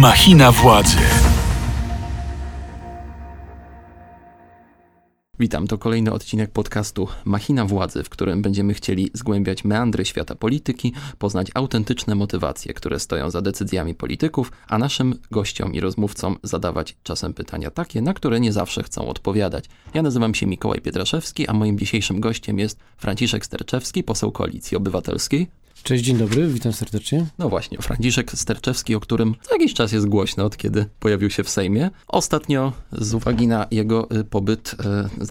Machina władzy. Witam, to kolejny odcinek podcastu Machina Władzy, w którym będziemy chcieli zgłębiać meandry świata polityki, poznać autentyczne motywacje, które stoją za decyzjami polityków, a naszym gościom i rozmówcom zadawać czasem pytania takie, na które nie zawsze chcą odpowiadać. Ja nazywam się Mikołaj Pietraszewski, a moim dzisiejszym gościem jest Franciszek Sterczewski, poseł Koalicji Obywatelskiej. Cześć, dzień dobry, witam serdecznie. No właśnie, Franciszek Sterczewski, o którym za jakiś czas jest głośno, od kiedy pojawił się w Sejmie. Ostatnio z uwagi na jego y, pobyt y,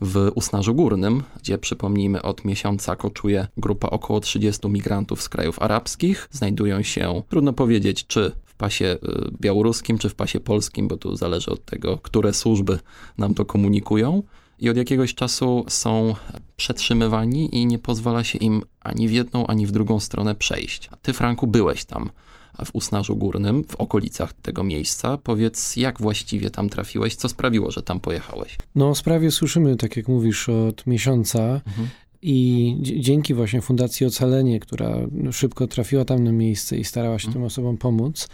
w Usnarzu Górnym, gdzie przypomnijmy od miesiąca koczuje grupa około 30 migrantów z krajów arabskich, znajdują się, trudno powiedzieć, czy w pasie y, białoruskim, czy w pasie polskim, bo tu zależy od tego, które służby nam to komunikują i od jakiegoś czasu są przetrzymywani i nie pozwala się im ani w jedną, ani w drugą stronę przejść. A ty, Franku, byłeś tam w Usnarzu Górnym, w okolicach tego miejsca. Powiedz, jak właściwie tam trafiłeś? Co sprawiło, że tam pojechałeś? No o sprawie słyszymy, tak jak mówisz, od miesiąca. Mhm. I dzięki właśnie Fundacji Ocalenie, która szybko trafiła tam na miejsce i starała się mhm. tym osobom pomóc,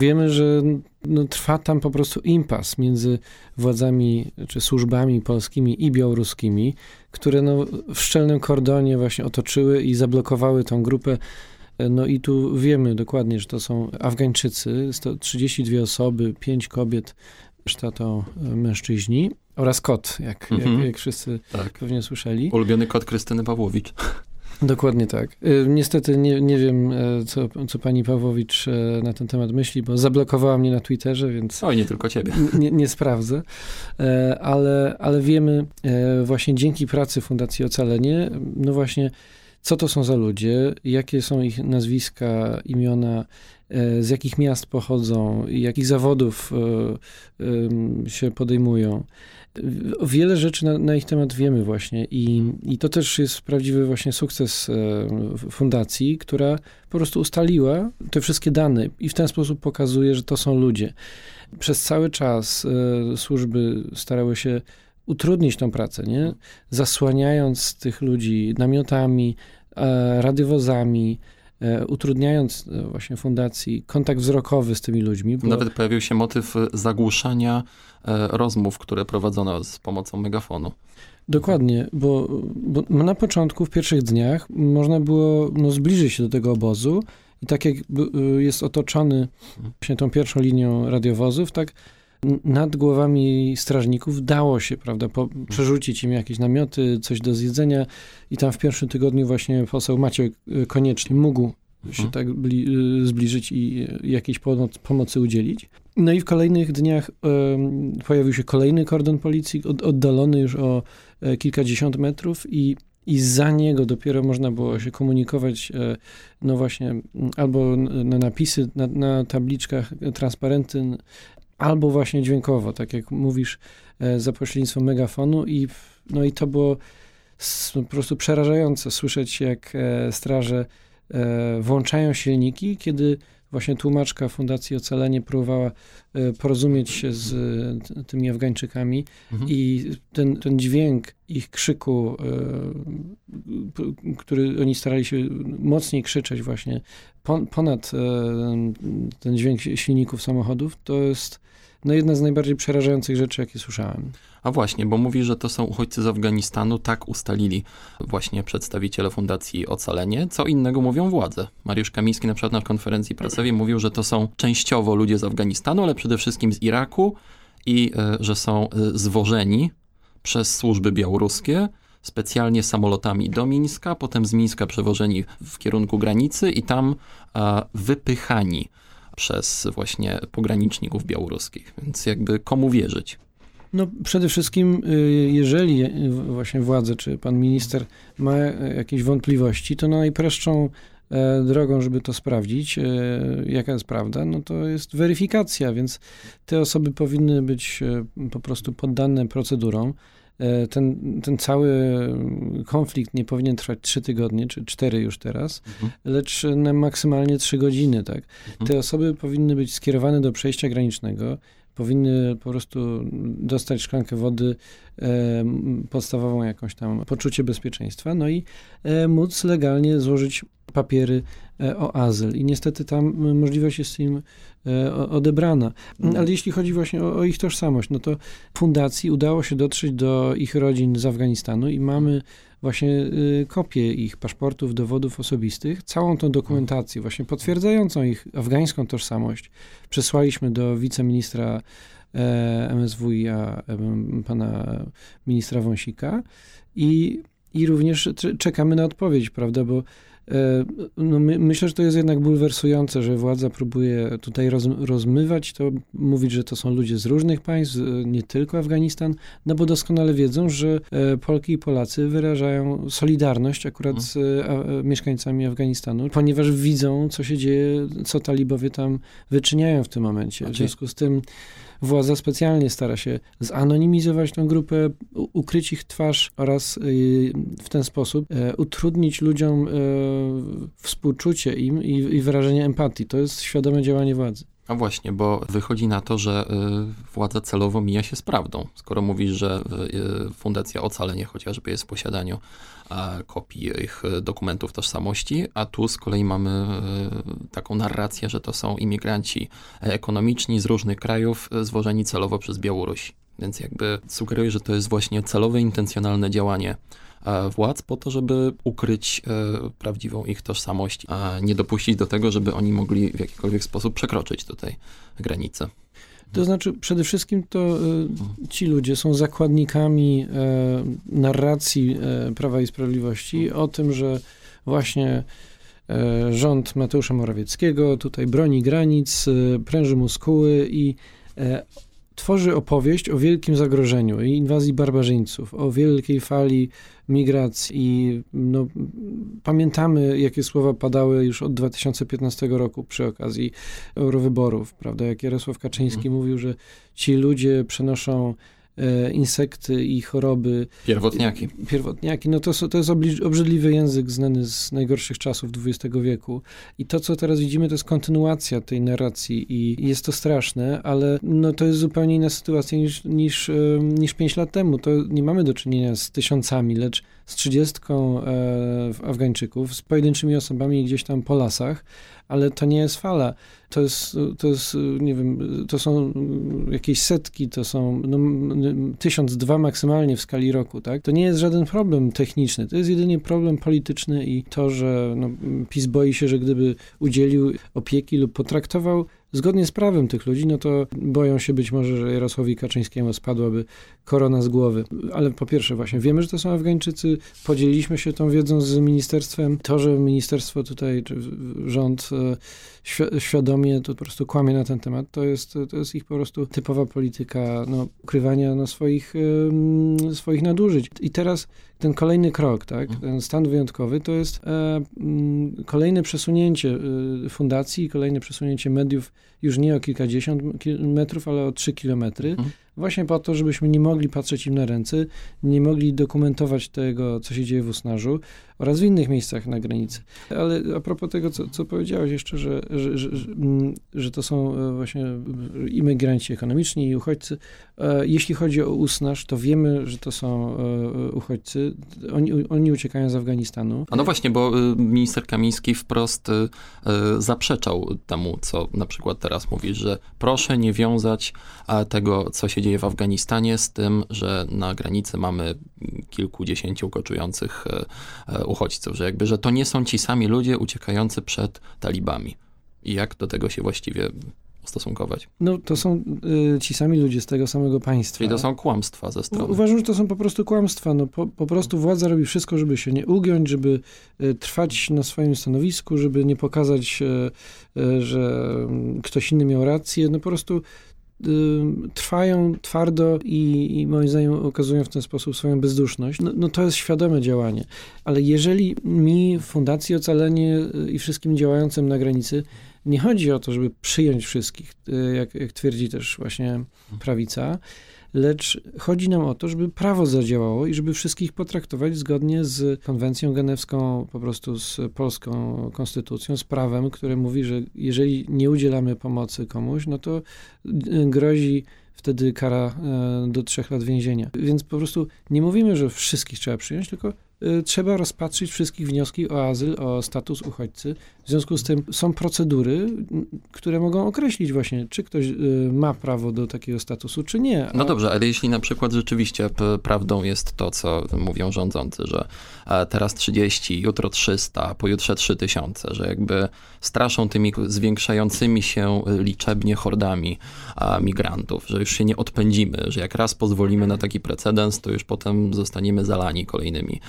Wiemy, że no, trwa tam po prostu impas między władzami czy służbami polskimi i białoruskimi, które no, w szczelnym kordonie właśnie otoczyły i zablokowały tą grupę. No i tu wiemy dokładnie, że to są Afgańczycy, 32 osoby, 5 kobiet, reszta to mężczyźni oraz kot, jak, mhm. jak, jak wszyscy tak. pewnie słyszeli. Ulubiony kot Krystyny Pawłowicz. Dokładnie tak. Y, niestety nie, nie wiem, e, co, co pani Pawłowicz e, na ten temat myśli, bo zablokowała mnie na Twitterze, więc. Oj, nie tylko ciebie. Nie, nie sprawdzę. E, ale, ale wiemy właśnie dzięki pracy Fundacji Ocalenie, no właśnie, co to są za ludzie, jakie są ich nazwiska, imiona, z jakich miast pochodzą, jakich zawodów się podejmują. Wiele rzeczy na, na, ich temat wiemy właśnie i, i to też jest prawdziwy właśnie sukces e, fundacji, która po prostu ustaliła te wszystkie dane i w ten sposób pokazuje, że to są ludzie. Przez cały czas e, służby starały się utrudnić tą pracę, nie? Zasłaniając tych ludzi namiotami, e, radiowozami, E, utrudniając e, właśnie fundacji kontakt wzrokowy z tymi ludźmi. Bo... Nawet pojawił się motyw zagłuszania rozmów, które prowadzono z pomocą megafonu. Dokładnie, bo, bo na początku, w pierwszych dniach, można było no, zbliżyć się do tego obozu i tak jak jest otoczony właśnie tą pierwszą linią radiowozów, tak nad głowami strażników dało się, prawda, po, przerzucić im jakieś namioty, coś do zjedzenia i tam w pierwszym tygodniu właśnie poseł Maciek y, koniecznie mógł się mhm. tak y, zbliżyć i jakiejś pomoc, pomocy udzielić. No i w kolejnych dniach y, pojawił się kolejny kordon policji, od, oddalony już o e, kilkadziesiąt metrów i i za niego dopiero można było się komunikować, e, no właśnie, albo na napisy, na, na tabliczkach, transparenty albo właśnie dźwiękowo, tak jak mówisz, e, za pośrednictwem megafonu i, no i to było po prostu przerażające słyszeć, jak e, straże e, włączają silniki, kiedy właśnie tłumaczka Fundacji Ocalenie próbowała porozumieć się z tymi Afgańczykami mhm. i ten, ten dźwięk ich krzyku, który oni starali się mocniej krzyczeć właśnie ponad ten dźwięk silników samochodów, to jest no jedna z najbardziej przerażających rzeczy, jakie słyszałem. A właśnie, bo mówi, że to są uchodźcy z Afganistanu, tak ustalili właśnie przedstawiciele Fundacji Ocalenie. Co innego mówią władze. Mariusz Kamiński na przykład na konferencji prasowej mówił, że to są częściowo ludzie z Afganistanu, ale przede wszystkim z Iraku i y, że są y, zwożeni przez służby białoruskie specjalnie samolotami do Mińska, potem z Mińska przewożeni w kierunku granicy i tam y, wypychani przez właśnie pograniczników białoruskich. Więc jakby komu wierzyć? No przede wszystkim, y, jeżeli właśnie władze, czy pan minister ma jakieś wątpliwości, to najprostszą e, drogą, żeby to sprawdzić, e, jaka jest prawda, no to jest weryfikacja, więc te osoby powinny być e, po prostu poddane procedurom. E, ten, ten cały konflikt nie powinien trwać trzy tygodnie, czy cztery już teraz, mhm. lecz na maksymalnie trzy godziny. Tak? Mhm. Te osoby powinny być skierowane do przejścia granicznego, powinny po prostu dostać szklankę wody, e, podstawową jakąś tam poczucie bezpieczeństwa, no i e, móc legalnie złożyć papiery e, o azyl. I niestety tam możliwość jest im odebrana. Mhm. Ale jeśli chodzi właśnie o, o, ich tożsamość, no to fundacji udało się dotrzeć do ich rodzin z Afganistanu i mamy właśnie y, kopie ich paszportów, dowodów osobistych, całą tą dokumentację właśnie potwierdzającą ich afgańską tożsamość przesłaliśmy do wiceministra e, MSWiA, pana ministra Wąsika i, i również czekamy na odpowiedź, prawda, bo no my, myślę, że to jest jednak bulwersujące, że władza próbuje tutaj roz, rozmywać to, mówić, że to są ludzie z różnych państw, nie tylko Afganistan, no bo doskonale wiedzą, że e, Polki i Polacy wyrażają solidarność akurat z a, mieszkańcami Afganistanu, ponieważ widzą, co się dzieje, co talibowie tam wyczyniają w tym momencie. W związku z tym władza specjalnie stara się zanonimizować tę grupę, ukryć ich twarz oraz y, w ten sposób e, utrudnić ludziom e, współczucie im i wyrażenie empatii. To jest świadome działanie władzy. A właśnie, bo wychodzi na to, że y, władza celowo mija się z prawdą. Skoro mówisz, że y, Fundacja Ocalenie chociażby jest w posiadaniu kopii ich dokumentów tożsamości, a tu z kolei mamy y, taką narrację, że to są imigranci ekonomiczni z różnych krajów zwożeni celowo przez Białoruś. Więc jakby sugeruję, że to jest właśnie celowe, intencjonalne działanie władz po to, żeby ukryć e, prawdziwą ich tożsamość, a nie dopuścić do tego, żeby oni mogli w jakikolwiek sposób przekroczyć tutaj granice. To znaczy, przede wszystkim to e, ci ludzie są zakładnikami e, narracji Prawa i Sprawiedliwości o tym, że właśnie rząd Mateusza Morawieckiego tutaj broni granic, pręży muskuły i tworzy opowieść o wielkim zagrożeniu i inwazji barbarzyńców, o wielkiej fali migracji. I no, pamiętamy, jakie słowa padały już od 2015 roku przy okazji eurowyborów, prawda? Jak Jarosław Kaczyński mhm. mówił, że ci ludzie przenoszą insekty i choroby. Pierwotniaki. Pierwotniaki. No to, to jest obrzydliwy język znany z najgorszych czasów XX wieku. I to, co teraz widzimy, to jest kontynuacja tej narracji i jest to straszne, ale no to jest zupełnie inna sytuacja niż, niż, e, niż 5 lat temu. To nie mamy do czynienia z tysiącami, lecz z trzydziestką e, Afgańczyków, z pojedynczymi osobami gdzieś tam po lasach, ale to nie jest fala. To jest, to jest, nie wiem, to są jakieś setki, to są no, tysiąc, dwa maksymalnie w skali roku, tak? To nie jest żaden problem techniczny, to jest jedynie problem polityczny i to, że no, PiS boi się, że gdyby udzielił opieki lub potraktował zgodnie z prawem tych ludzi, no to boją się być może, że Jarosławowi Kaczyńskiemu spadłaby korona z głowy. Ale po pierwsze właśnie wiemy, że to są Afgańczycy, podzieliliśmy się tą wiedzą z ministerstwem. To, że ministerstwo tutaj, czy rząd e, świadomie to po prostu kłamie na ten temat, to jest, to jest ich po prostu typowa polityka no, ukrywania no, swoich, swoich nadużyć. I teraz ten kolejny krok, tak, mhm. ten stan wyjątkowy, to jest e, kolejne przesunięcie e, fundacji, kolejne przesunięcie mediów już nie o kilkadziesiąt metrów, ale o trzy kilometry. Mhm Właśnie po to, żebyśmy nie mogli patrzeć im na ręce, nie mogli dokumentować tego, co się dzieje w Usnarzu oraz w innych miejscach na granicy. Ale a propos tego, co, co powiedziałeś jeszcze, że, że, że, że, mm, to są e, właśnie imigranci ekonomiczni i uchodźcy. E, jeśli chodzi o Usnarz, to wiemy, że to są e, uchodźcy. Oni, oni uciekają z Afganistanu. A no właśnie, bo minister Kamiński wprost zaprzeczał temu, co na przykład teraz mówisz, że proszę nie wiązać tego, co się dzieje w Afganistanie z tym, że na granicy mamy kilkudziesięciu koczujących e, e, uchodźców, że jakby, że to nie są ci sami ludzie uciekający przed talibami. I jak do tego się właściwie stosunkować. No to są y, ci sami ludzie z tego samego państwa. Czyli to są kłamstwa ze strony. Uważam, że to są po prostu kłamstwa. No, po, po prostu władza robi wszystko, żeby się nie ugiąć, żeby y, trwać na swoim stanowisku, żeby nie pokazać, y, że mm, ktoś inny miał rację. No po prostu Y, trwają twardo i, i, moim zdaniem okazują w ten sposób swoją bezduszność, no, no, to jest świadome działanie. Ale jeżeli mi, Fundacji Ocalenie y, i wszystkim działającym na granicy, nie chodzi o to, żeby przyjąć wszystkich, y, jak, jak twierdzi też właśnie prawica, lecz chodzi nam o to, żeby prawo zadziałało i żeby wszystkich potraktować zgodnie z konwencją genewską, po prostu z polską konstytucją, z prawem, które mówi, że jeżeli nie udzielamy pomocy komuś, no to grozi wtedy kara e, do trzech lat więzienia. Więc po prostu nie mówimy, że wszystkich trzeba przyjąć, tylko e, trzeba rozpatrzyć wszystkich wnioski o azyl, o status uchodźcy. W związku z tym są procedury, które mogą określić właśnie, czy ktoś e, ma prawo do takiego statusu, czy nie. No dobrze, ale jeśli na przykład rzeczywiście prawdą jest to, co mówią rządzący, że teraz 30, jutro 300, pojutrze 3000, że jakby straszą tymi zwiększającymi się liczebnie hordami migrantów, że już się nie odpędzimy, że jak raz pozwolimy na taki precedens, to już potem zostaniemy zalani kolejnymi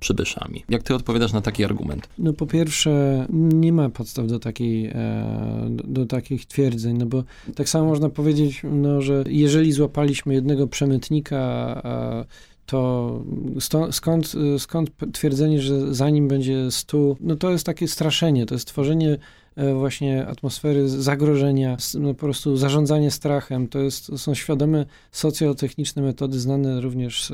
przybyszami. Jak ty odpowiadasz na taki argument? No po pierwsze, nie ma podstaw do, takiej, e, do, do takich twierdzeń, no bo tak samo można powiedzieć, no, że jeżeli złapaliśmy jednego przemytnika, to stąd, skąd, skąd twierdzenie, że za nim będzie stu, no to jest takie straszenie, to jest tworzenie e, właśnie atmosfery zagrożenia, no po prostu zarządzanie strachem. To, jest, to są świadome socjotechniczne metody znane również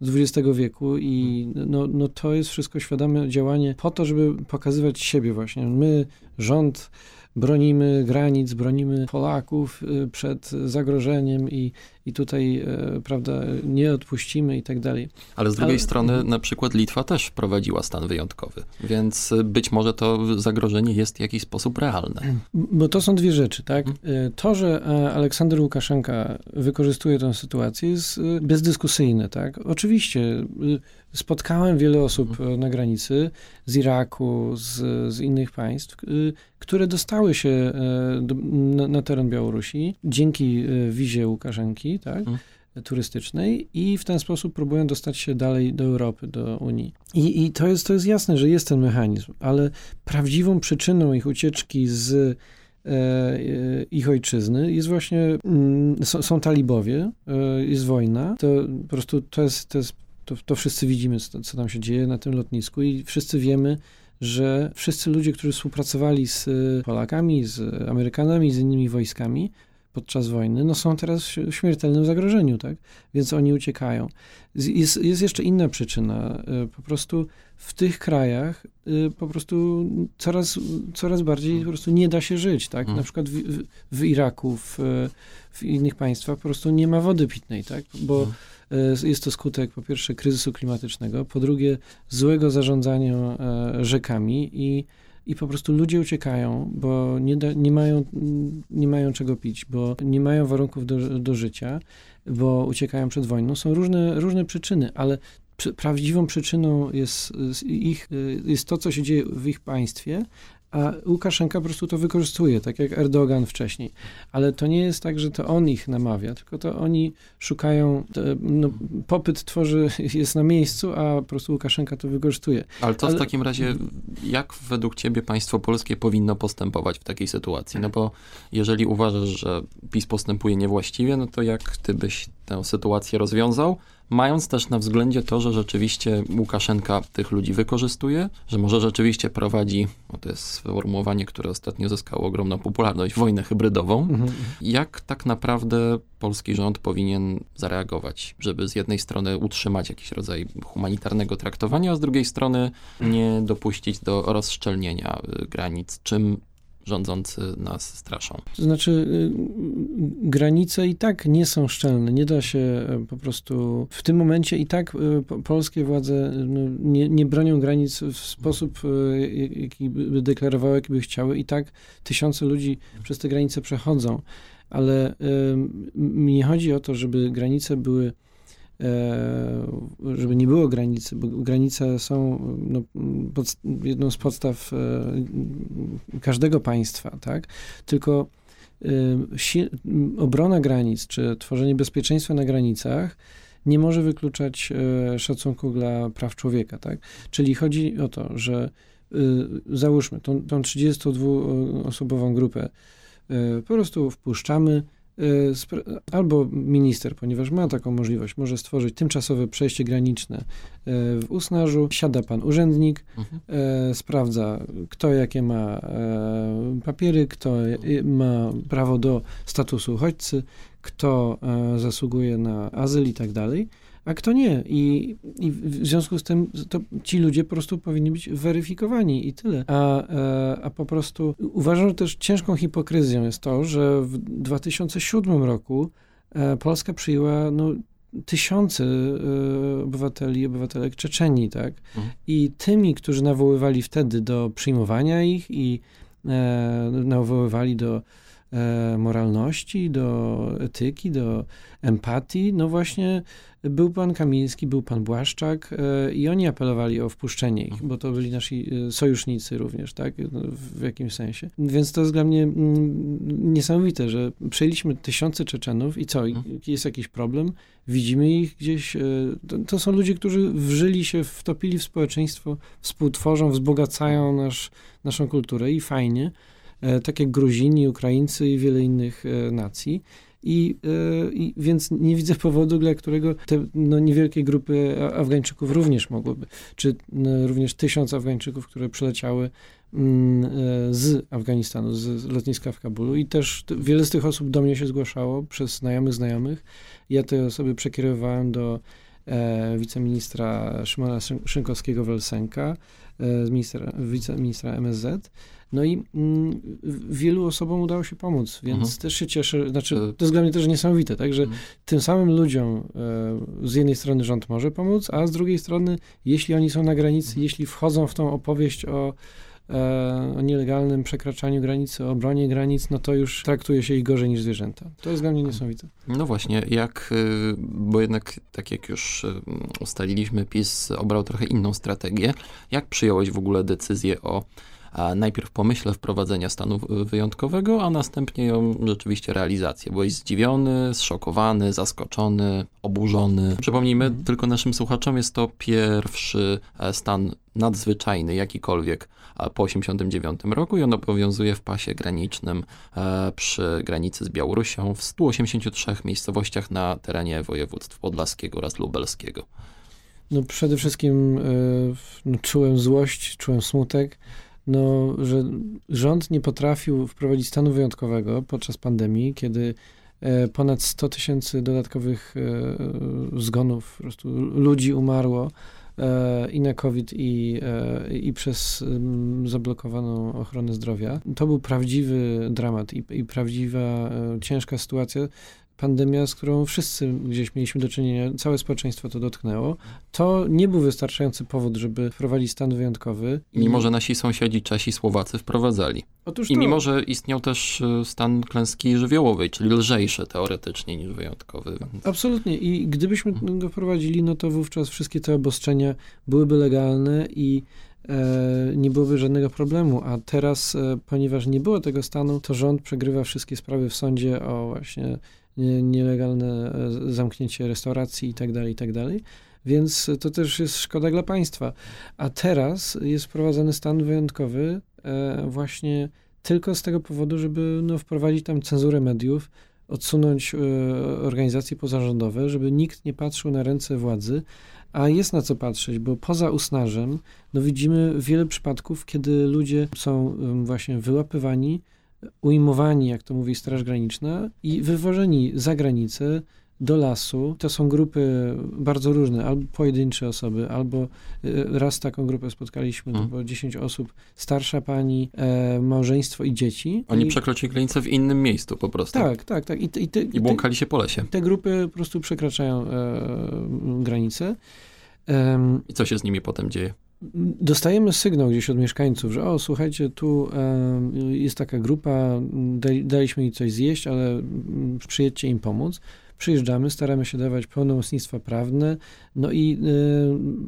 z XX wieku i no, no to jest wszystko świadome działanie po to, żeby pokazywać siebie właśnie. My, rząd, bronimy granic, bronimy Polaków y, przed zagrożeniem i, i tutaj, e, prawda, nie odpuścimy i tak dalej. Ale z drugiej Ale... strony na przykład Litwa też wprowadziła stan wyjątkowy, więc być może to zagrożenie jest w jakiś sposób realne. Bo to są dwie rzeczy, tak? Mhm. E, to, że e, Aleksander Łukaszenka wykorzystuje tę sytuację jest bezdyskusyjne, tak? Oczywiście spotkałem wiele osób na granicy z Iraku, z, z innych państw, które dostały się na teren Białorusi dzięki wizie Łukaszenki, tak? Hmm. turystycznej i w ten sposób próbują dostać się dalej do Europy, do Unii. I, I, to, jest, to jest jasne, że jest ten mechanizm, ale prawdziwą przyczyną ich ucieczki z e, ich ojczyzny jest właśnie, mm, są, są talibowie, e, jest wojna, to po prostu to jest, to, jest, to, to wszyscy widzimy, co, co tam się dzieje na tym lotnisku i wszyscy wiemy, że wszyscy ludzie, którzy współpracowali z Polakami, z Amerykanami, z innymi wojskami, podczas wojny, no są teraz w śmiertelnym zagrożeniu, tak? Więc oni uciekają. Jest, jest jeszcze inna przyczyna. E, po prostu w tych krajach e, po prostu coraz, coraz bardziej po prostu nie da się żyć, tak? Na przykład w, w Iraku, w, w innych państwach po prostu nie ma wody pitnej, tak? Bo e, jest to skutek po pierwsze kryzysu klimatycznego, po drugie złego zarządzania rzekami i i po prostu ludzie uciekają, bo nie, da, nie, mają, nie mają czego pić, bo nie mają warunków do, do życia, bo uciekają przed wojną. Są różne, różne przyczyny, ale prawdziwą przyczyną jest, ich, jest to, co się dzieje w ich państwie, a Łukaszenka po prostu to wykorzystuje, tak jak Erdogan wcześniej. Ale to nie jest tak, że to on ich namawia, tylko to oni szukają, no, popyt tworzy, jest na miejscu, a po prostu Łukaszenka to wykorzystuje. Ale to Ale... w takim razie, jak według ciebie państwo polskie powinno postępować w takiej sytuacji? No bo jeżeli uważasz, że PiS postępuje niewłaściwie, no to jak ty byś tę sytuację rozwiązał? Mając też na względzie to, że rzeczywiście Łukaszenka tych ludzi wykorzystuje, że może rzeczywiście prowadzi, to jest sformułowanie, które ostatnio zyskało ogromną popularność, wojnę hybrydową. Mhm. Jak tak naprawdę polski rząd powinien zareagować, żeby z jednej strony utrzymać jakiś rodzaj humanitarnego traktowania, a z drugiej strony nie dopuścić do rozszczelnienia y, granic, czym rządzący nas straszą. To znaczy, y, granice i tak nie są szczelne. Nie da się e, po prostu. W tym momencie i tak e, polskie władze no, nie, nie bronią granic w sposób, e, jaki by deklarowały, jaki by chciały. I tak tysiące ludzi przez te granice przechodzą. Ale mi nie chodzi o to, żeby granice były E, żeby nie było granicy, bo granice są no, pod, jedną z podstaw e, każdego państwa, tak? Tylko e, obrona granic, czy tworzenie bezpieczeństwa na granicach nie może wykluczać szacunku dla praw człowieka, tak? Czyli chodzi o to, że załóżmy tą, tą 32-osobową grupę po prostu wpuszczamy, albo minister, ponieważ ma taką możliwość, może stworzyć tymczasowe przejście graniczne y, w Usnarzu. Siada pan urzędnik, mhm. Y, sprawdza, kto jakie ma papiery, kto ma prawo do statusu uchodźcy, kto zasługuje na azyl i tak dalej a kto nie. I, I, w związku z tym to ci ludzie po prostu powinni być weryfikowani i tyle. A, e, a po prostu uważam, że też ciężką hipokryzją jest to, że w 2007 roku e, Polska przyjęła no, tysiące e, obywateli i obywatelek Czeczenii, tak? Mhm. I tymi, którzy nawoływali wtedy do przyjmowania ich i nawoływali do E, moralności, do etyki, do empatii, no właśnie był pan Kamiński, był pan Błaszczak e, i oni apelowali o wpuszczenie ich, bo to byli nasi e, sojusznicy również, tak, w jakimś sensie. Więc to jest dla mnie mm, niesamowite, że przejęliśmy tysiące Czeczenów i co, mhm. jest jakiś problem? Widzimy ich gdzieś, to, to są ludzie, którzy wżyli się, wtopili w społeczeństwo, współtworzą, wzbogacają nasz, naszą kulturę i fajnie, E, tak jak Gruzini, Ukraińcy i wiele innych e, nacji. I, e, I, więc nie widzę powodu, dla którego te no, niewielkie grupy Afgańczyków również mogłyby, czy no, również tysiąc Afgańczyków, które przyleciały mm, z Afganistanu, z lotniska w Kabulu. I też wiele z tych osób do mnie się zgłaszało przez znajomych znajomych. Ja te osoby przekierowałem do e, wiceministra Szymona Szynkowskiego-Welsenka, e, ministra, wiceministra MSZ. No i mm, wielu osobom udało się pomóc, więc mhm. też się cieszę. Znaczy, to jest dla mnie też niesamowite, tak, że mhm. tym samym ludziom e, z jednej strony rząd może pomóc, a z drugiej strony, jeśli oni są na granicy, mhm. jeśli wchodzą w tą opowieść o e, o nielegalnym przekraczaniu granicy, o obronie granic, no to już traktuje się ich gorzej niż zwierzęta. To jest dla mnie niesamowite. No właśnie, jak, y, bo jednak tak jak już y, ustaliliśmy, PiS obrał trochę inną strategię. Jak przyjąłeś w ogóle decyzję o najpierw pomyśle wprowadzenia stanu wyjątkowego, a następnie ją rzeczywiście realizację. Byłeś zdziwiony, zszokowany, zaskoczony, oburzony. Przypomnijmy mhm. tylko naszym słuchaczom, jest to pierwszy e, stan nadzwyczajny, jakikolwiek e, po 89 roku i on obowiązuje w pasie granicznym e, przy granicy z Białorusią w 183 miejscowościach na terenie województw podlaskiego oraz lubelskiego. No przede wszystkim no, czułem złość, czułem smutek, no, że rząd nie potrafił wprowadzić stanu wyjątkowego podczas pandemii, kiedy e, ponad 100 tysięcy dodatkowych e, zgonów, po prostu ludzi umarło e, i na COVID, i, i przez zablokowaną ochronę zdrowia. To był prawdziwy dramat i, i prawdziwa ciężka sytuacja, pandemia, z którą wszyscy gdzieś mieliśmy do czynienia, całe społeczeństwo to dotknęło, to nie był wystarczający powód, żeby wprowadzić stan wyjątkowy. Mimo, że nasi sąsiedzi Czesi, Słowacy wprowadzali. Otóż I to... mimo, że istniał też e, stan klęski żywiołowej, czyli lżejszy teoretycznie niż wyjątkowy. Absolutnie. I gdybyśmy go wprowadzili, no to wówczas wszystkie te obostrzenia byłyby legalne i e, nie byłoby żadnego problemu. A teraz, e, ponieważ nie było tego stanu, to rząd przegrywa wszystkie sprawy w sądzie o właśnie nielegalne e, zamknięcie restauracji itd., tak itd., tak więc to też jest szkoda dla państwa. A teraz jest wprowadzany stan wyjątkowy e, właśnie tylko z tego powodu, żeby no, wprowadzić tam cenzurę mediów, odsunąć e, organizacje pozarządowe, żeby nikt nie patrzył na ręce władzy, a jest na co patrzeć, bo poza usnażem no, widzimy wiele przypadków, kiedy ludzie są właśnie wyłapywani, ujmowani, jak to mówi Straż Graniczna, i wywożeni za granicę do lasu. To są grupy bardzo różne, albo pojedyncze osoby, albo y, raz taką grupę spotkaliśmy, to było 10 osób, starsza pani, e, małżeństwo i dzieci. Oni I... przekroczyli granicę w innym miejscu po prostu. Tak, tak, tak. I, te, i, te, I błąkali się po lesie. Te grupy po prostu przekraczają e, granicę. I co się z nimi potem dzieje? Dostajemy sygnał gdzieś od mieszkańców, że o, słuchajcie, tu jest taka grupa, daliśmy jej coś zjeść, ale przyjedźcie im pomóc. Przyjeżdżamy, staramy się dawać pełnomocnictwa prawne, no i e,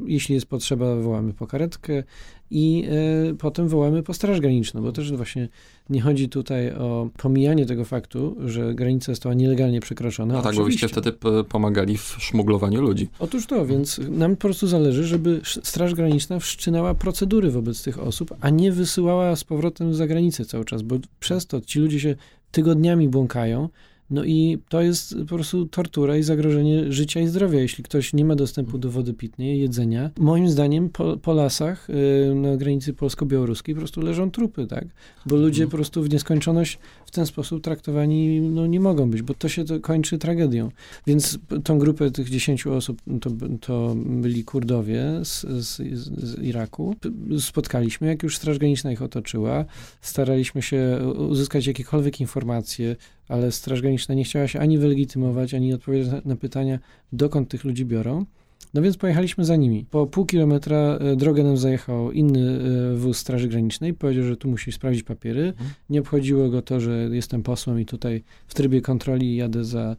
jeśli jest potrzeba, wołamy po karetkę i e, potem wołamy po Straż Graniczną, bo też właśnie nie chodzi tutaj o pomijanie tego faktu, że granica została nielegalnie przekroczona. No tak, bo wtedy pomagali w szmuglowaniu ludzi. Otóż to, więc nam po prostu zależy, żeby Straż Graniczna wszczynała procedury wobec tych osób, a nie wysyłała z powrotem za granicę cały czas, bo przez to ci ludzie się tygodniami błąkają, No i to jest po prostu tortura i zagrożenie życia i zdrowia, jeśli ktoś nie ma dostępu do wody pitnej, jedzenia. Moim zdaniem po, po lasach y, na granicy polsko-białoruskiej po prostu leżą trupy, tak? Bo ludzie po prostu w nieskończoność w ten sposób traktowani no, nie mogą być, bo to się to kończy tragedią. Więc tą grupę tych 10 osób to, to byli Kurdowie z, z, z Iraku. Spotkaliśmy, jak już Straż Graniczna ich otoczyła, staraliśmy się uzyskać jakiekolwiek informacje, ale Straż Graniczna nie chciała się ani wylegitymować, ani odpowiedzieć na pytania, dokąd tych ludzi biorą. No więc pojechaliśmy za nimi. Po pół kilometra e, drogę nam zajechał inny e, wóz Straży Granicznej. Powiedział, że tu musi sprawdzić papiery. Mhm. Nie obchodziło go to, że jestem posłem i tutaj w trybie kontroli jadę za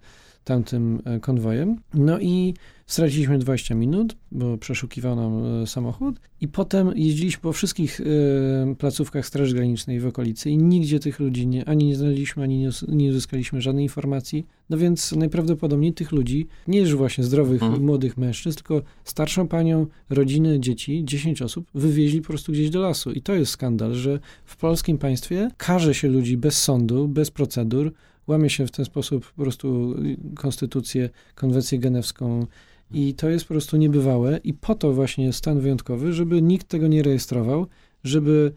tamtym e, konwojem. No i straciliśmy 20 minut, bo przeszukiwał nam e, samochód i potem jeździliśmy po wszystkich e, placówkach Straży Granicznej w okolicy i nigdzie tych ludzi nie, ani nie znaleźliśmy, ani nie, uzyskaliśmy żadnej informacji. No więc najprawdopodobniej tych ludzi, nie już właśnie zdrowych, hmm. młodych mężczyzn, tylko starszą panią, rodziny, dzieci, 10 osób, wywieźli po prostu gdzieś do lasu. I to jest skandal, że w polskim państwie karze się ludzi bez sądu, bez procedur, łamie się w ten sposób po prostu konstytucję, konwencję genewską i to jest po prostu niebywałe i po to właśnie stan wyjątkowy, żeby nikt tego nie rejestrował, żeby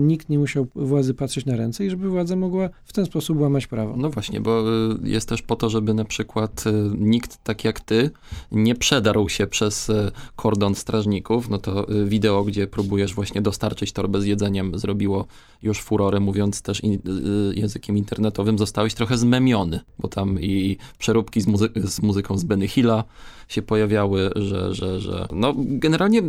nikt nie musiał władzy patrzeć na ręce i żeby władza mogła w ten sposób łamać prawo. No właśnie, bo e, jest też po to, żeby na przykład e, nikt tak jak ty nie przedarł się przez kordon strażników. No to wideo, gdzie próbujesz właśnie dostarczyć torbę z jedzeniem zrobiło już furorę, mówiąc też in, językiem internetowym, zostałeś trochę zmemiony, bo tam i przeróbki z, muzy z muzyką z Benny Hilla się pojawiały, że, że, że no generalnie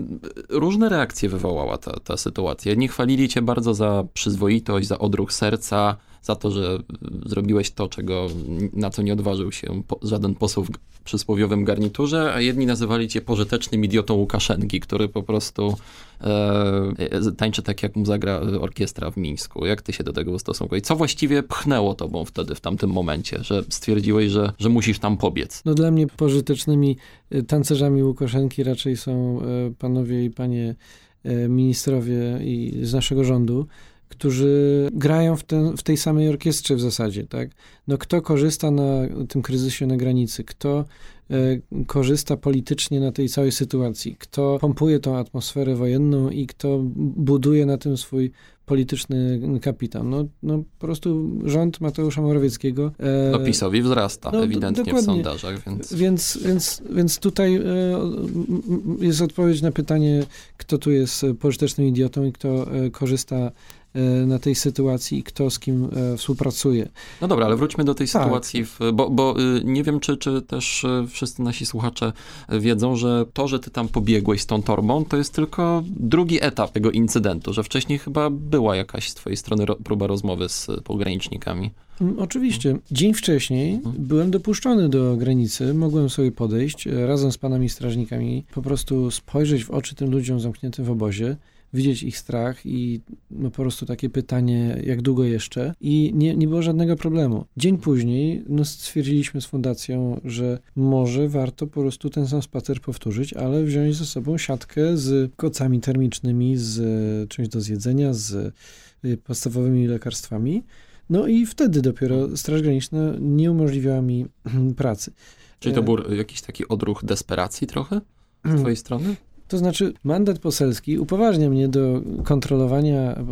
różne reakcje wywołała ta, ta sytuacja. Nie chwalili cię bardzo za przyzwoitość, za odruch serca, za to, że zrobiłeś to, czego, na co nie odważył się żaden poseł w przysłowiowym garniturze, a jedni nazywali cię pożytecznym idiotą Łukaszenki, który po prostu e, tańczy tak, jak mu zagra orkiestra w Mińsku. Jak ty się do tego ustosunkujesz? Co właściwie pchnęło tobą wtedy, w tamtym momencie, że stwierdziłeś, że, że musisz tam pobiec? No dla mnie pożytecznymi e, tancerzami Łukaszenki raczej są e, panowie i panie e, ministrowie i z naszego rządu, którzy grają w, ten, w tej samej orkiestrze w zasadzie, tak? No kto korzysta na tym kryzysie na granicy, kto e, korzysta politycznie na tej całej sytuacji, kto pompuje tą atmosferę wojenną i kto buduje na tym swój polityczny kapitał. No, no po prostu rząd Mateusza Morawieckiego... E, no PiSowi wzrasta no, ewidentnie w sondażach, więc... Więc, więc, więc tutaj e, jest odpowiedź na pytanie, kto tu jest pożytecznym idiotą i kto e, korzysta E, na tej sytuacji i kto z kim e, współpracuje. No dobra, ale wróćmy do tej tak. sytuacji, w, bo, bo y, nie wiem, czy, czy też y, wszyscy nasi słuchacze wiedzą, że to, że ty tam pobiegłeś z tą torbą, to jest tylko drugi etap tego incydentu, że wcześniej chyba była jakaś z twojej strony ro, próba rozmowy z pogranicznikami. Mm, oczywiście. Dzień wcześniej mhm. byłem dopuszczony do granicy, mogłem sobie podejść e, razem z panami strażnikami, po prostu spojrzeć w oczy tym ludziom zamkniętym w obozie widzieć ich strach i no po prostu takie pytanie, jak długo jeszcze i nie, nie było żadnego problemu. Dzień później no stwierdziliśmy z fundacją, że może warto po prostu ten sam spacer powtórzyć, ale wziąć ze sobą siatkę z kocami termicznymi, z czymś do zjedzenia, z y, podstawowymi lekarstwami. No i wtedy dopiero Straż Graniczna nie umożliwiała mi pracy. Czyli to e, był jakiś taki odruch desperacji trochę z twojej strony? To znaczy, mandat poselski upoważnia mnie do kontrolowania e,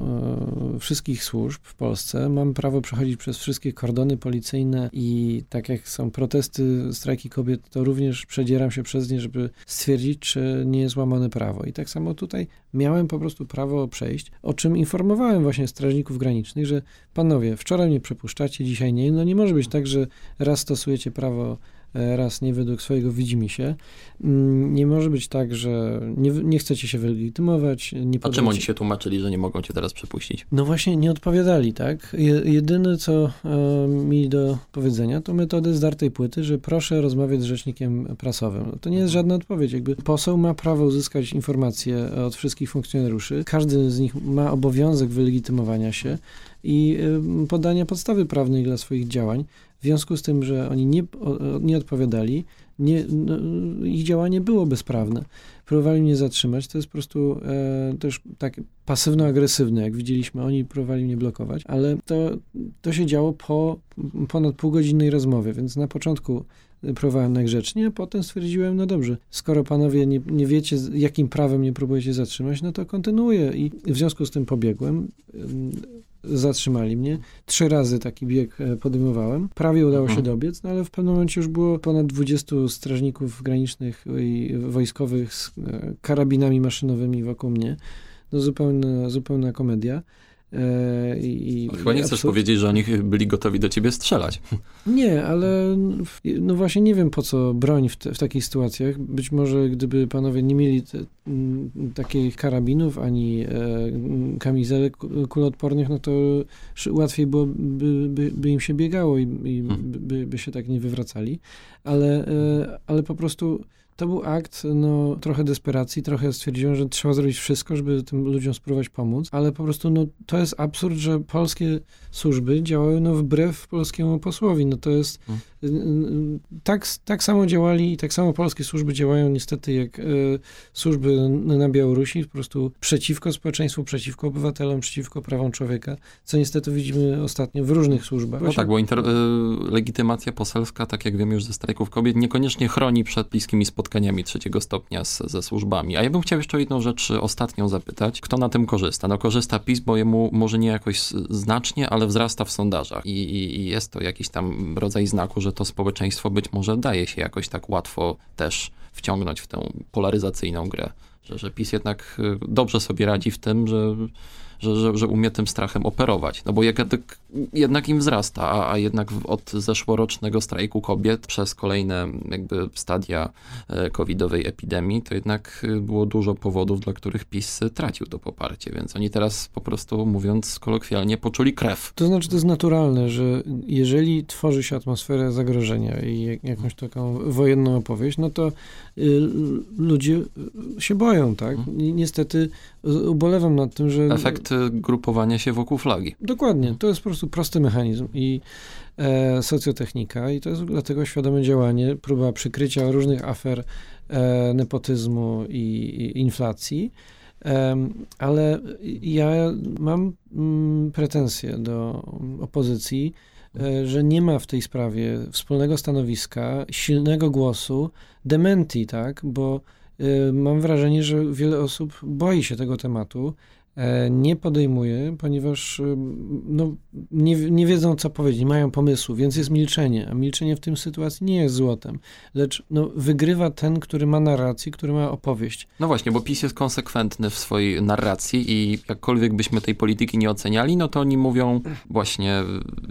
wszystkich służb w Polsce. Mam prawo przechodzić przez wszystkie kordony policyjne i tak jak są protesty, strajki kobiet, to również przedzieram się przez nie, żeby stwierdzić, czy nie jest łamane prawo. I tak samo tutaj miałem po prostu prawo przejść, o czym informowałem właśnie strażników granicznych, że panowie, wczoraj mnie przepuszczacie, dzisiaj nie. No nie może być tak, że raz stosujecie prawo raz nie według swojego widzimisię. Mm, nie może być tak, że nie, nie chcecie się wylegitymować. Nie A czym oni się tłumaczyli, że nie mogą cię teraz przepuścić? No właśnie, nie odpowiadali, tak? Jedyne, co e, mi do powiedzenia, to metody zdartej płyty, że proszę rozmawiać z rzecznikiem prasowym. No to nie jest mhm. żadna odpowiedź. Jakby poseł ma prawo uzyskać informacje od wszystkich funkcjonariuszy. Każdy z nich ma obowiązek wylegitymowania się i podania podstawy prawnej dla swoich działań. Związku z tym, że oni nie, nie odpowiadali, nie, no, ich działanie było bezprawne. Próbowali mnie zatrzymać, to jest po prostu e, też tak pasywno-agresywne, jak widzieliśmy, oni próbowali mnie blokować, ale to, to się działo po ponad półgodzinnej rozmowie, więc na początku próbowałem najgrzecznie, a potem stwierdziłem, no dobrze, skoro panowie nie, nie wiecie, jakim prawem nie próbujecie zatrzymać, no to kontynuuję i w związku z tym pobiegłem zatrzymali mnie. Trzy razy taki bieg e, podejmowałem. Prawie udało się mhm. dobiec, no ale w pewnym momencie już było ponad 20 strażników granicznych i wojskowych z e, karabinami maszynowymi wokół mnie. No zupełna, zupełna komedia. E, I, Chyba nie chcesz powiedzieć, że oni byli gotowi do ciebie strzelać. Nie, ale no właśnie nie wiem po co broń w, te, w takich sytuacjach. Być może gdyby panowie nie mieli te, takich karabinów ani e, kamizelek kuloodpornych, no to łatwiej byłoby by, by im się biegało i, i hmm. by, by się tak nie wywracali. Ale, e, ale po prostu to był akt no, trochę desperacji, trochę stwierdziłem, że trzeba zrobić wszystko, żeby tym ludziom spróbować pomóc, ale po prostu no, to jest absurd, że polskie służby działały no, wbrew polskiemu posłowi. No to jest hmm. tak, tak samo działali i tak samo polskie służby działają niestety jak y, służby na Białorusi, po prostu przeciwko społeczeństwu, przeciwko obywatelom, przeciwko prawom człowieka, co niestety widzimy ostatnio w różnych służbach. No tak, bo inter, y, legitymacja poselska, tak jak wiemy już ze strajków kobiet, niekoniecznie chroni przed bliskimi spotkaniami spotkaniami trzeciego stopnia z, ze służbami. A ja bym chciał jeszcze o jedną rzecz ostatnią zapytać. Kto na tym korzysta? No korzysta PiS, bo jemu może nie jakoś znacznie, ale wzrasta w sondażach. I, i, i jest to jakiś tam rodzaj znaku, że to społeczeństwo być może daje się jakoś tak łatwo też wciągnąć w tę polaryzacyjną grę. Że, że PiS jednak y, dobrze sobie radzi w tym, że że, że, że umie tym strachem operować. No bo jak, jednak im wzrasta, a, a jednak od zeszłorocznego strajku kobiet przez kolejne jakby stadia e, covidowej epidemii, to jednak e, było dużo powodów, dla których PiS tracił to poparcie, więc oni teraz po prostu, mówiąc kolokwialnie, poczuli krew. To znaczy, to jest naturalne, że jeżeli tworzy się atmosferę zagrożenia i jakąś taką wojenną opowieść, no to y, ludzie się boją, tak? Mhm. Niestety ubolewam nad tym, że... Efekt grupowania się wokół flagi. Dokładnie, to jest po prostu prosty mechanizm i e, socjotechnika i to jest dlatego świadome działanie, próba przykrycia różnych afer e, nepotyzmu i, i inflacji. ale ja mam mm, pretensje do opozycji, e, że nie ma w tej sprawie wspólnego stanowiska, silnego głosu, dementi, tak, bo mam wrażenie, że wiele osób boi się tego tematu nie podejmuje, ponieważ e, no, nie, nie wiedzą, co powiedzieć, nie mają pomysłu, więc jest milczenie, a milczenie w tym sytuacji nie jest złotem, lecz no, wygrywa ten, który ma narrację, który ma opowieść. No właśnie, bo PiS jest konsekwentny w swojej narracji i jakkolwiek byśmy tej polityki nie oceniali, no to oni mówią właśnie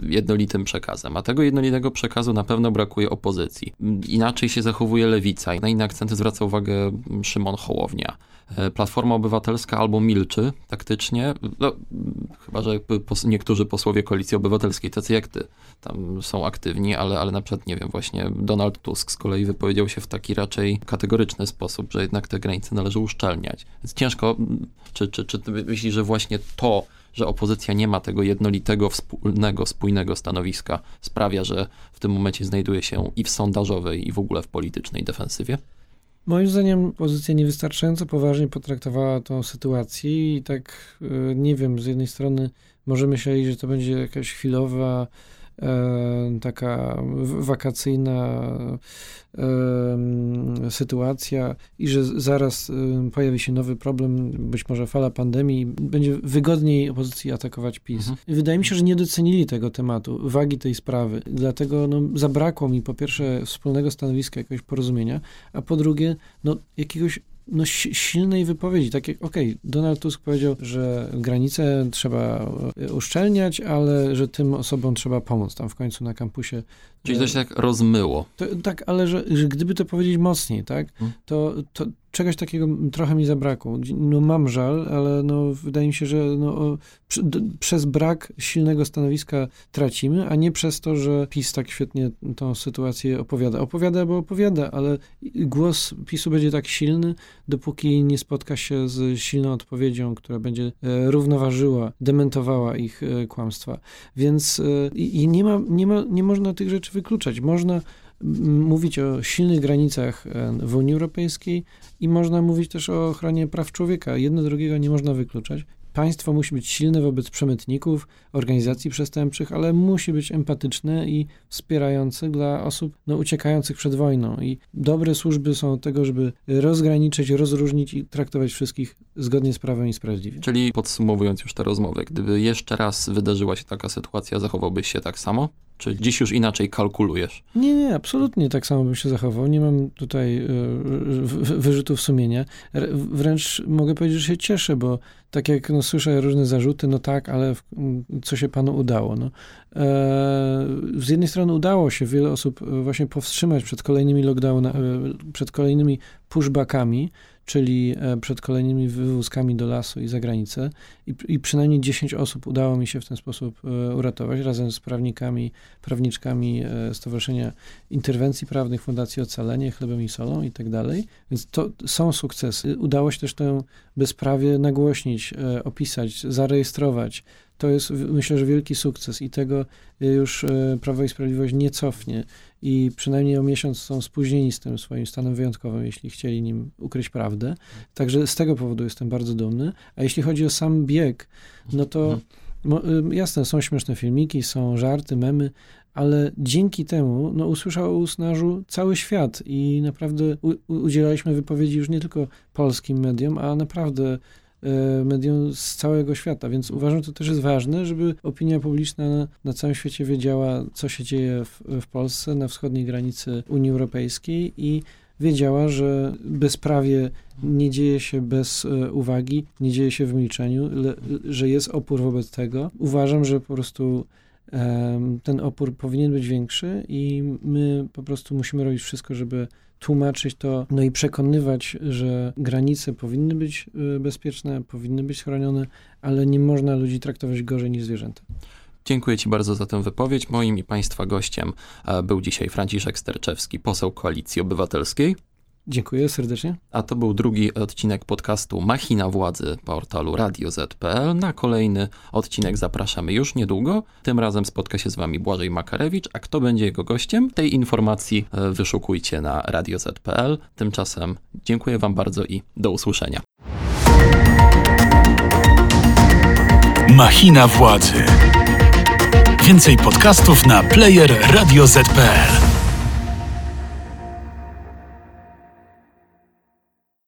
jednolitym przekazem, a tego jednolitego przekazu na pewno brakuje opozycji. Inaczej się zachowuje lewica na inne akcenty zwraca uwagę Szymon Hołownia. E, Platforma Obywatelska albo milczy taktycznie, no, chyba że niektórzy posłowie Koalicji Obywatelskiej, tacy jak ty, tam są aktywni, ale, ale na przykład, nie wiem, właśnie Donald Tusk z kolei wypowiedział się w taki raczej kategoryczny sposób, że jednak te granice należy uszczelniać. Więc ciężko, czy, czy, czy myślisz, że właśnie to, że opozycja nie ma tego jednolitego, wspólnego, spójnego stanowiska, sprawia, że w tym momencie znajduje się i w sondażowej, i w ogóle w politycznej defensywie? Moim zdaniem pozycja niewystarczająco poważnie potraktowała tą sytuację i tak e, nie wiem, z jednej strony możemy myśleć, że to będzie jakaś chwilowa taka wakacyjna e, sytuacja i że zaraz e, pojawi się nowy problem, być może fala pandemii, będzie wygodniej opozycji atakować PiS. Mhm. Wydaje mi się, że nie docenili tego tematu, wagi tej sprawy. Dlatego no, zabrakło mi po pierwsze wspólnego stanowiska, jakiegoś porozumienia, a po drugie no, jakiegoś no, silnej wypowiedzi. Tak jak, okej, okay, Donald Tusk powiedział, że granice trzeba e, uszczelniać, ale że tym osobom trzeba pomóc tam w końcu na kampusie. Czyli to się tak rozmyło. To, tak, ale że, że gdyby to powiedzieć mocniej, tak, hmm. to, to czegoś takiego trochę mi zabrakło. No mam żal, ale no, wydaje mi się, że no, przez brak silnego stanowiska tracimy, a nie przez to, że PiS tak świetnie tą sytuację opowiada. Opowiada, bo opowiada, ale głos PiSu będzie tak silny, dopóki nie spotka się z silną odpowiedzią, która będzie e, równoważyła, dementowała ich e, kłamstwa. Więc e, i nie, ma, nie, ma, nie można tych rzeczy wykluczać. Można mówić o silnych granicach w Unii Europejskiej i można mówić też o ochronie praw człowieka. Jedno drugiego nie można wykluczać. Państwo musi być silne wobec przemytników, organizacji przestępczych, ale musi być empatyczne i wspierające dla osób no, uciekających przed wojną. I dobre służby są od tego, żeby rozgraniczyć, rozróżnić i traktować wszystkich zgodnie z prawem i sprawiedliwie. Czyli podsumowując już tę rozmowę, gdyby jeszcze raz wydarzyła się taka sytuacja, zachowałbyś się tak samo? Czy dziś już inaczej kalkulujesz? Nie, nie, absolutnie tak samo bym się zachował. Nie mam tutaj y, wyrzutów sumienia. Wręcz mogę powiedzieć, że się cieszę, bo tak jak no, słyszę różne zarzuty, no tak, ale w, co się panu udało? No, e, z jednej strony udało się wiele osób e, właśnie powstrzymać przed kolejnymi lockdownami, e, przed kolejnymi pushbackami, czyli e, przed kolejnymi wywózkami do lasu i za granicę. I, I, przynajmniej 10 osób udało mi się w ten sposób uratować, razem z prawnikami, prawniczkami Stowarzyszenia Interwencji Prawnych, Fundacji Ocalenie, Chlebem i Solą i tak dalej. Więc to są sukcesy. Udało się też tę bezprawie nagłośnić, opisać, zarejestrować. To jest, myślę, że wielki sukces i tego już Prawo i Sprawiedliwość nie cofnie i przynajmniej o miesiąc są spóźnieni z tym swoim stanem wyjątkowym, jeśli chcieli nim ukryć prawdę. Także z tego powodu jestem bardzo dumny. A jeśli chodzi o sam bieg, no to y, jasne, są śmieszne filmiki, są żarty, memy, ale dzięki temu no, usłyszał o Usnażu cały świat i naprawdę u, udzielaliśmy wypowiedzi już nie tylko polskim mediom, a naprawdę E, medium z całego świata, więc uważam, że to też jest ważne, żeby opinia publiczna na, całym świecie wiedziała, co się dzieje w, w Polsce, na wschodniej granicy Unii Europejskiej i wiedziała, że bezprawie nie dzieje się bez e, uwagi, nie dzieje się w milczeniu, le, że jest opór wobec tego. Uważam, że po prostu ten opór powinien być większy i my po prostu musimy robić wszystko, żeby tłumaczyć to, no i przekonywać, że granice powinny być y, bezpieczne, powinny być chronione, ale nie można ludzi traktować gorzej niż zwierzęta. Dziękuję Ci bardzo za tę wypowiedź. Moim i Państwa gościem e, był dzisiaj Franciszek Sterczewski, poseł Koalicji Obywatelskiej. Dziękuję serdecznie. A to był drugi odcinek podcastu Machina Władzy portalu Radio ZPL. Na kolejny odcinek zapraszamy już niedługo. Tym razem spotka się z Wami Błażej Makarewicz, a kto będzie jego gościem? Tej informacji e, wyszukujcie na Radio ZPL. Tymczasem dziękuję Wam bardzo i do usłyszenia. Machina Władzy. Więcej podcastów na player Radio ZPL.